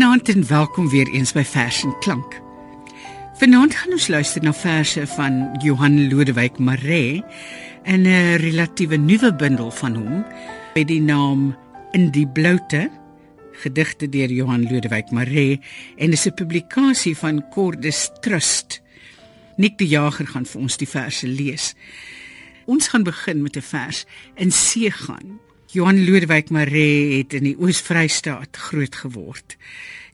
Goeienaand en welkom weer eens by Vers en Klank. Vanaand gaan ons luister na verse van Johan Lodewyk Maree in 'n relatiewe nuwe bundel van hom met die naam In die bloute gedigte deur Johan Lodewyk Maree en is 'n publikasie van Cordis Trust. Nik die Jager gaan vir ons die verse lees. Ons gaan begin met 'n vers in See gaan. Johan Lodewyk Maree het in die Oos-Vrystaat groot geword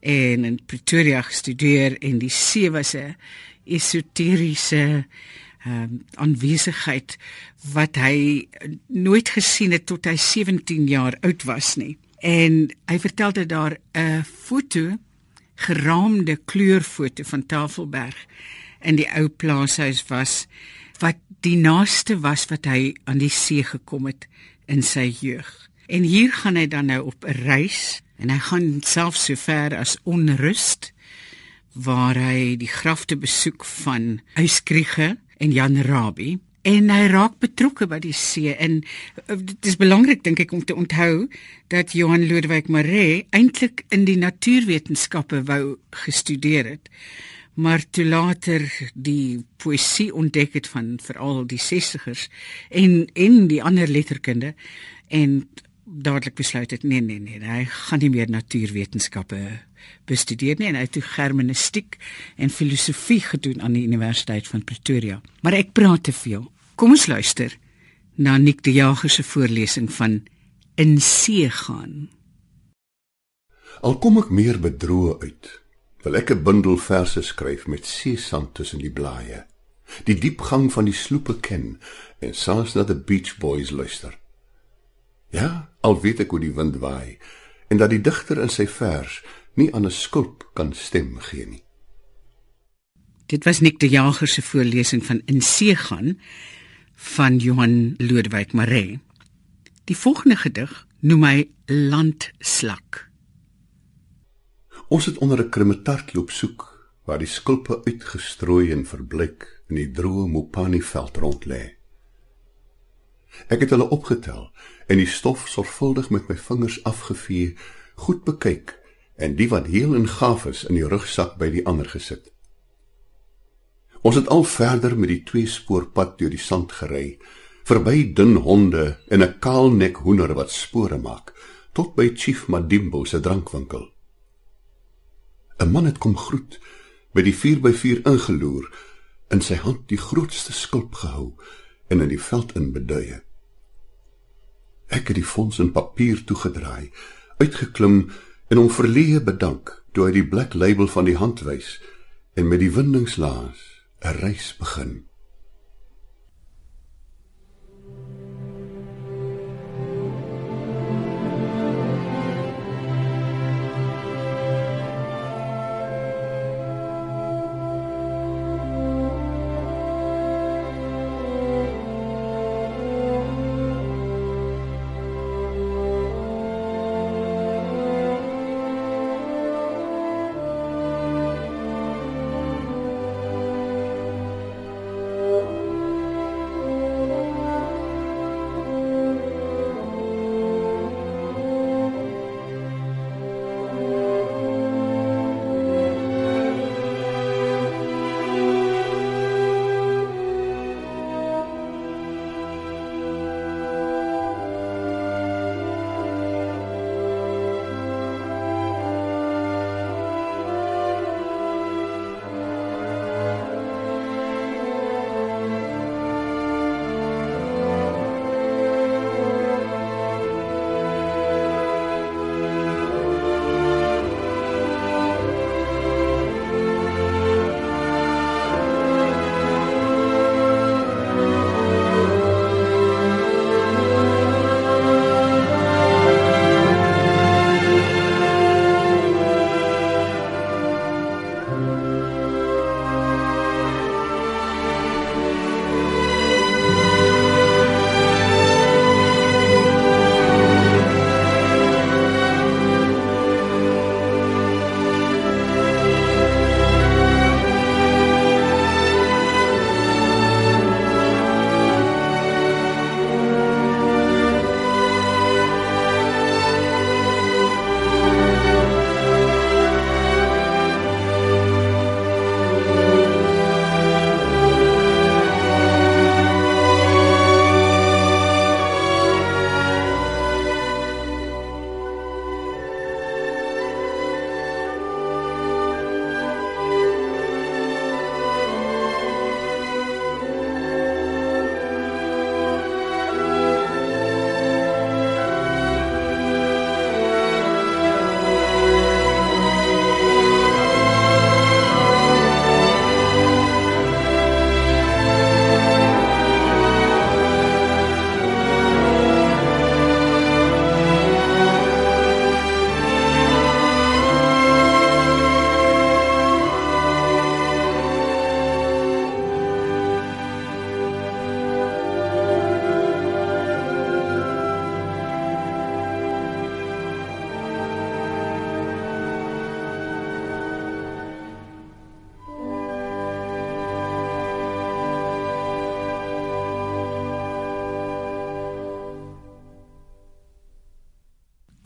en in Pretoria gestudeer en die see was 'n esoteriese ehm um, aanwesigheid wat hy nooit gesien het tot hy 17 jaar oud was nie. En hy vertel dat daar 'n foto geraamde kleurfoto van Tafelberg in die ou plaashuis was wat die naaste was wat hy aan die see gekom het in sy jeug. En hier gaan hy dan nou op 'n reis en hy gaan self so ver as onrust waar hy die grafte besoek van Uyskriege en Jan Rabie en hy raak betrokke by die see en eh, dit is belangrik dink ek om te onthou dat Johan Lodewyk Maree eintlik in die natuurwetenskappe wou gestudeer het maar toe later die poësie ontdek het van veral die 60ers en en die ander letterkunde en dadelik besluit het nee nee nee hy gaan nie meer natuurwetenskappe bestudeer nie. En hy het germanistiek en filosofie gedoen aan die Universiteit van Pretoria. Maar ek praat te veel. Kom ons luister na Nick die Jager se voorlesing van in see gaan. Al kom ek meer bedroe uit wil ek 'n bundel verse skryf met seesand tussen die blaaie. Die diepgang van die sloepe ken en saans na die Beach Boys luister. Ja, al weet ek hoe die wind waai en dat die digter in sy vers nie aan 'n skulp kan stem gee nie. Dit was Nick de Jager se voorlesing van In See gaan van Johan Lodewyk Maree. Die volgende gedig noem hy Landslak. Ons het onder 'n krematartjie op soek waar die skulpe uitgestrooi en verbleik in die droë Mopani veld rond lê. Ek het hulle opgetel en die stof sorgvuldig met my vingers afgevee, goed bekyk en die wat heel en gaaf is in die rugsak by die ander gesit. Ons het al verder met die twee spoorpad deur die sand gery, verby dun honde en 'n kaalnek hoender wat spore maak, tot by Chief Madimbo se drankwinkel. 'n Man het kom groet, by die 4x4 ingeloer, in sy hand die grootste skulp gehou en in die veld in beduie. Ek het die fonds in papier toegedraai, uitgeklim en hom verleë bedank toe hy die black label van die hand wys en met die windingslaas 'n reis begin.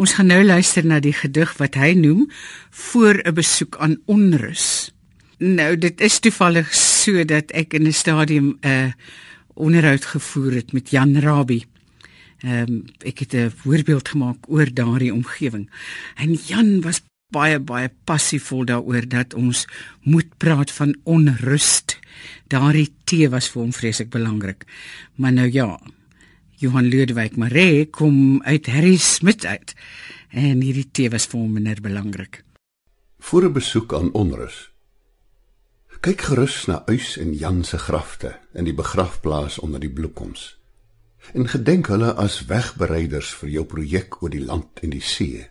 Ons gaan nou luister na die gedig wat hy noem voor 'n besoek aan onrus. Nou dit is toevallig so dat ek in 'n stadium 'n uh, onderhoud gevoer het met Jan Rabie. Ehm um, ek het 'n voorbeeld gemaak oor daardie omgewing. En Jan was baie baie passievol daaroor dat ons moet praat van onrust. Daardie tee was vir hom vreeslik belangrik. Maar nou ja, Johan Ludwig Maree kom uit Harry Smit uit en hierdie tee was vir hom minder belangrik. Voor 'n besoek aan onrus. Kyk gerus na Uys en Jan se grafte in die begrafplaas onder die bloekoms. En gedenk hulle as wegbereiders vir jou projek oor die land en die see.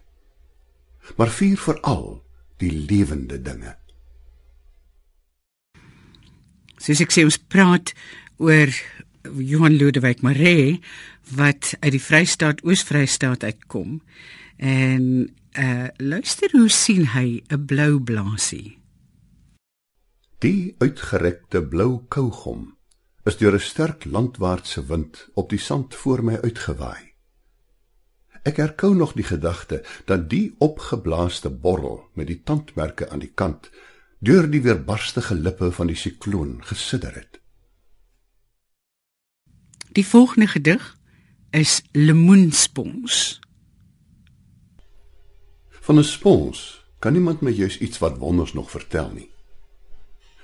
Maar vier veral die lewende dinge. Soos ek sê ons praat oor Johan Ludwig Maree wat uit die Vrystaat Oos-Vrystaat uitkom en uh luister hoe sien hy 'n blou blaasie. Die uitgerekte blou kougom is deur 'n sterk landwaartse wind op die sand voor my uitgewaai. Ek herkou nog die gedagte dat die opgeblaaste borrel met die tandmerke aan die kant deur die weerbarstige lippe van die sikloon gesidder het. Die volgende gedig is Lemoenspons. Van 'n spons kan niemand my juis iets wat wonders nog vertel nie.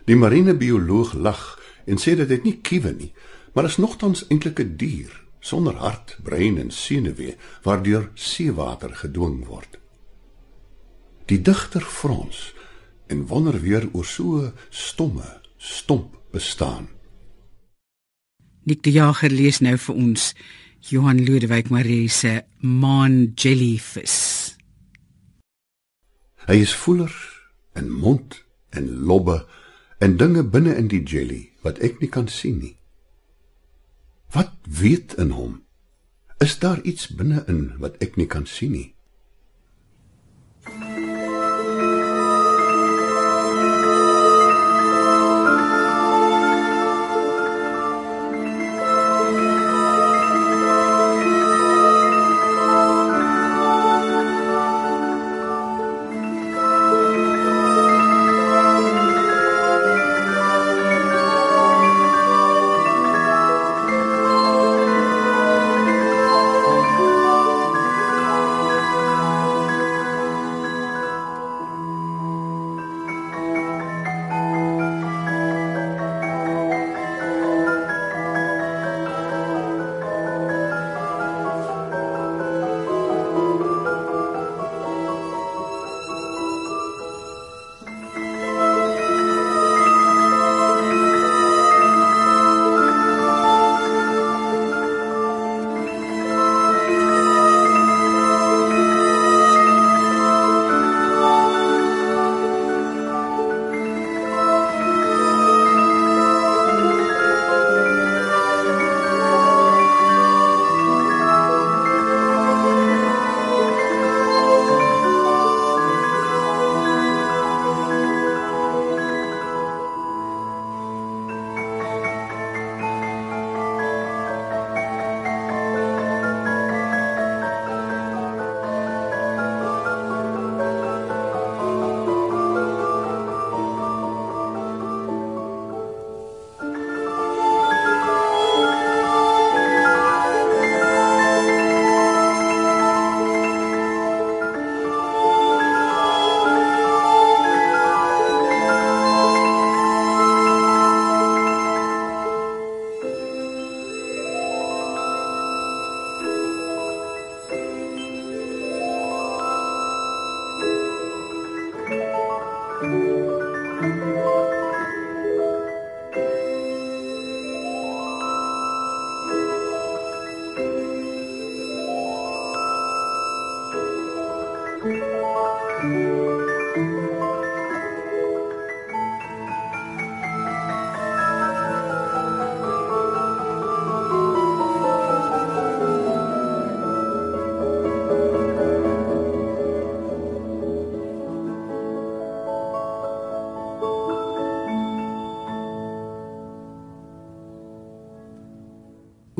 Die marinebioloog lag en sê dat dit nie kiewe nie, maar is nogtans eintlik 'n dier sonder hart, brein en senuwee waardeur seewater gedwing word. Die digter Frans en wonder weer oor so stomme, stomp bestaan. Nik die Jager lees nou vir ons Johan Ludwig Marie se Maan Jellyfish. Hy is voeler en mond en lobbe en dinge binne in die jelly wat ek nie kan sien nie. Wat weet in hom? Is daar iets binne in wat ek nie kan sien nie?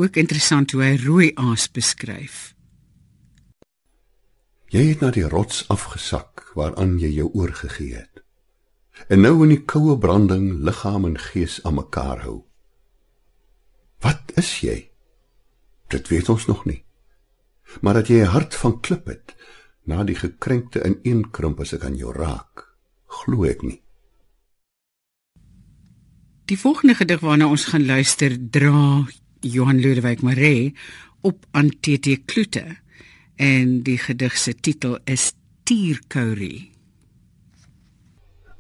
Ook interessant hoe hy rooi aas beskryf. Jy het na die rots afgesak waaraan jy jou oorgegee het. En nou in die koue branding liggaam en gees aan mekaar hou. Wat is jy? Dit weet ons nog nie. Maar dat jy 'n hart van klip het, na die gekrenkte ineenkrimp as ek aan jou raak, glo ek nie. Die volgende gedig waarna ons gaan luister, dra Johan Ludwig Maree op aan TT Kloete en die gedig se titel is Tierkourie.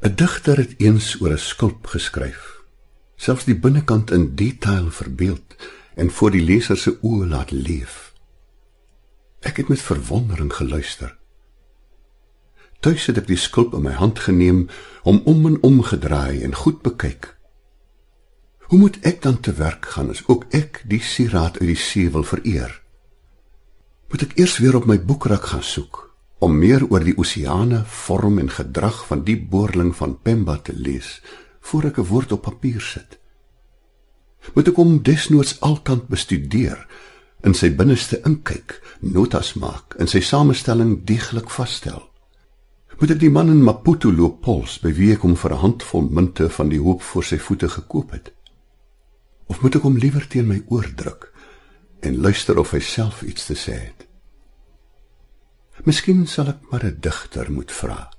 'n Digter het eens oor 'n skulp geskryf, selfs die binnekant in detail verbeeld en voor die leser se oë laat leef. Ek het met verwondering geluister. Tuis het ek die skulp in my hand geneem, hom om en om gedraai en goed bekyk. Hoe moet ek dan te werk gaan as ook ek die sieraad uit die see wil vereer? moet ek eers weer op my boekrak gaan soek om meer oor die oseane, vorm en gedrag van die boorling van Pemba te lees voor ek 'n woord op papier sit. Moet ek hom desnoods alkant bestudeer, in sy binneste inkyk, notas maak en sy samestelling deeglik vasstel. Moet ek die man in Maputo loop pols by wie ek hom vir 'n handvol munte van die hoop voor sy voete gekoop het? Of moet ek hom liewer teen my oor druk en luister of hy self iets te sê het. Miskien sal ek maar 'n digter moet vra.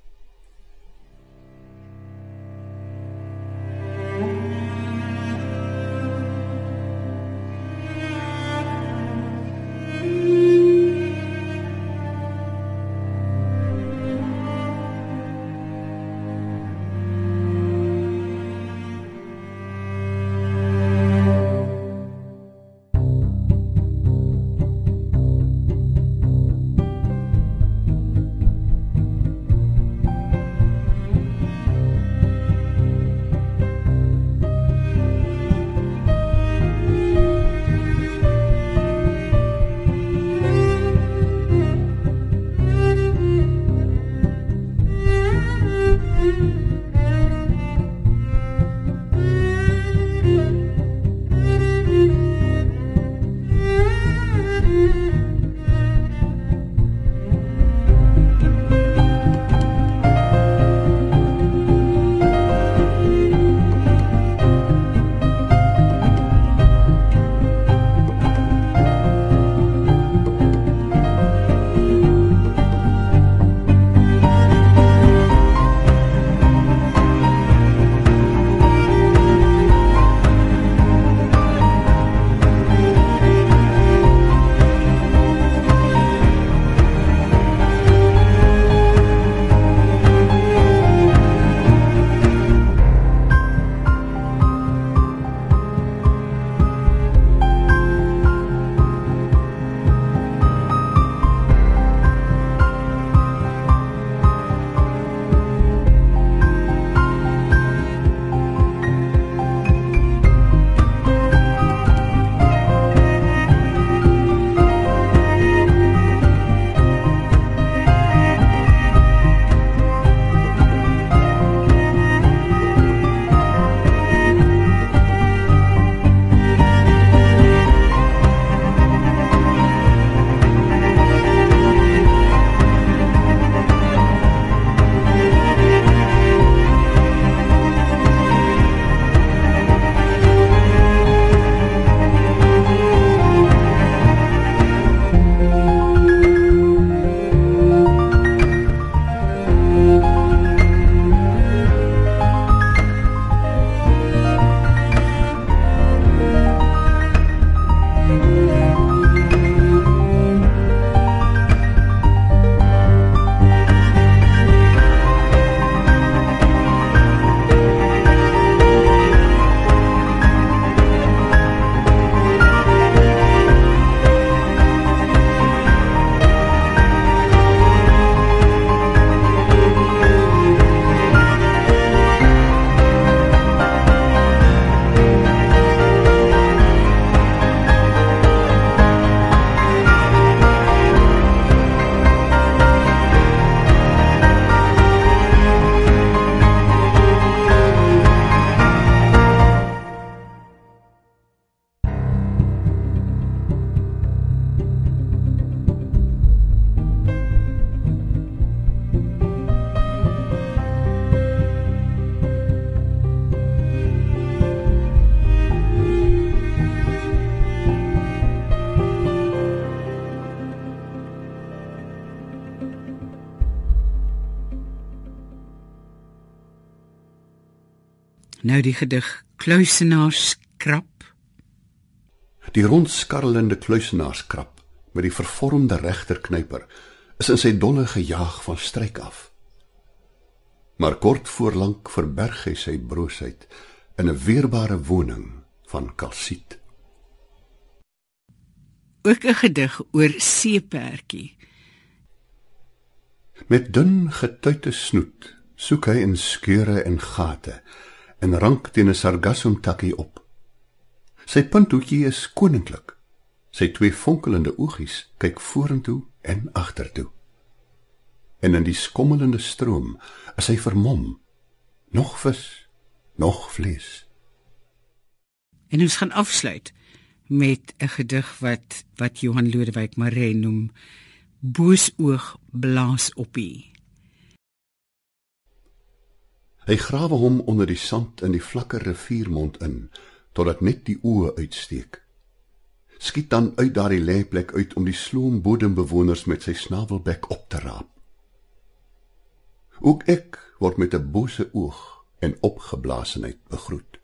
Nou die gedig Kluisenaarskrap. Die rondskarrelende kluisenaarskrap met die vervormde regterknyper is in sy dolle gejaag van stryk af. Maar kort voorlank verberg hy sy broosheid in 'n weerbare woning van kalsiet. Ook 'n gedig oor seepertjie. Met dun getuite snoet soek hy in skeure en gate en rank teen 'n sargassumtakkie op. Sy punthoekie is koninklik. Sy twee fonkelende oogies kyk vorentoe en agtertoe. En in die skommelende stroom is hy vermom. Nog vis, nog vlees. En ons gaan afsluit met 'n gedig wat wat Johan Lodewyk Maree noem Boosoog blaas oppie. Hy grawe hom onder die sand in die vlakke riviermond in totdat net die oë uitsteek. Skiet dan uit daardie lêplek uit om die sloom bodembewoners met sy snavelbek op te raap. Ook ek word met 'n bose oog en opgeblaasenheid begroet.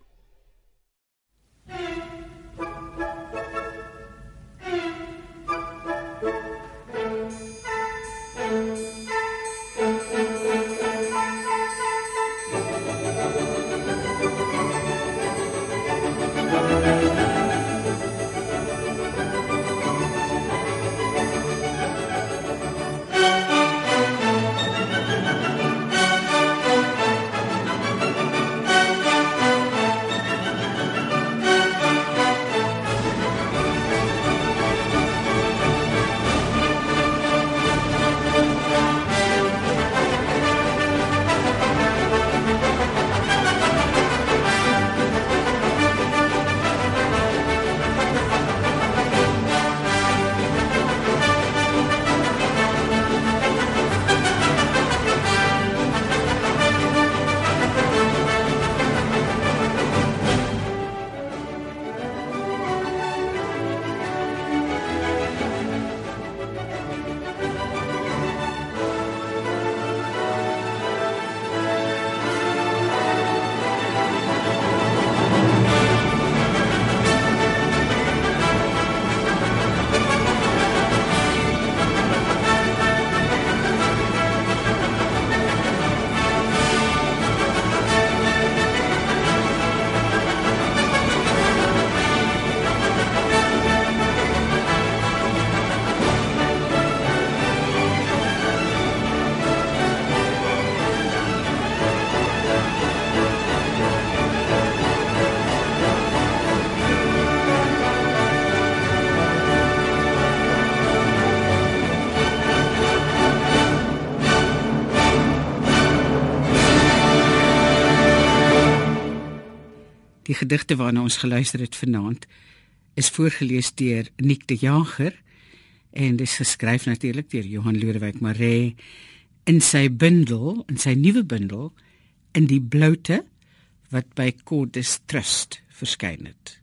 Die gedigte waarna ons geluister het vanaand is voorgeles deur Nick de Jager en dis geskryf natuurlik deur Johan Lodewyk Maree in sy bundel, in sy nuwe bundel in die bloute wat by Cordis Trust verskyn het.